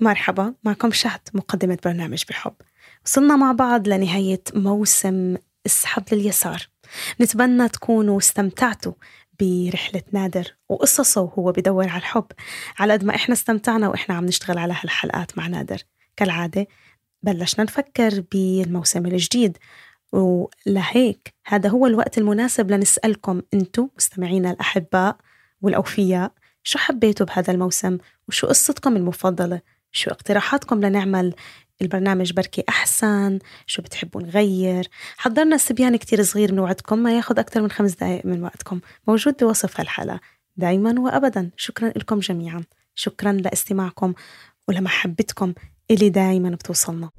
مرحبا معكم شهد مقدمة برنامج بحب. وصلنا مع بعض لنهاية موسم اسحب لليسار. نتمنى تكونوا استمتعتوا برحلة نادر وقصصه وهو بدور على الحب. على قد ما إحنا استمتعنا وإحنا عم نشتغل على هالحلقات مع نادر. كالعادة بلشنا نفكر بالموسم الجديد. ولهيك هذا هو الوقت المناسب لنسألكم أنتم مستمعينا الأحباء والأوفياء شو حبيتوا بهذا الموسم؟ وشو قصتكم المفضلة؟ شو اقتراحاتكم لنعمل البرنامج بركي أحسن؟ شو بتحبوا نغير؟ حضرنا استبيان كتير صغير بنوعدكم ما ياخد أكثر من خمس دقائق من وقتكم موجود بوصف هالحلقة. دايما وأبدا شكرا لكم جميعا. شكرا لإستماعكم ولمحبتكم اللي دايما بتوصلنا.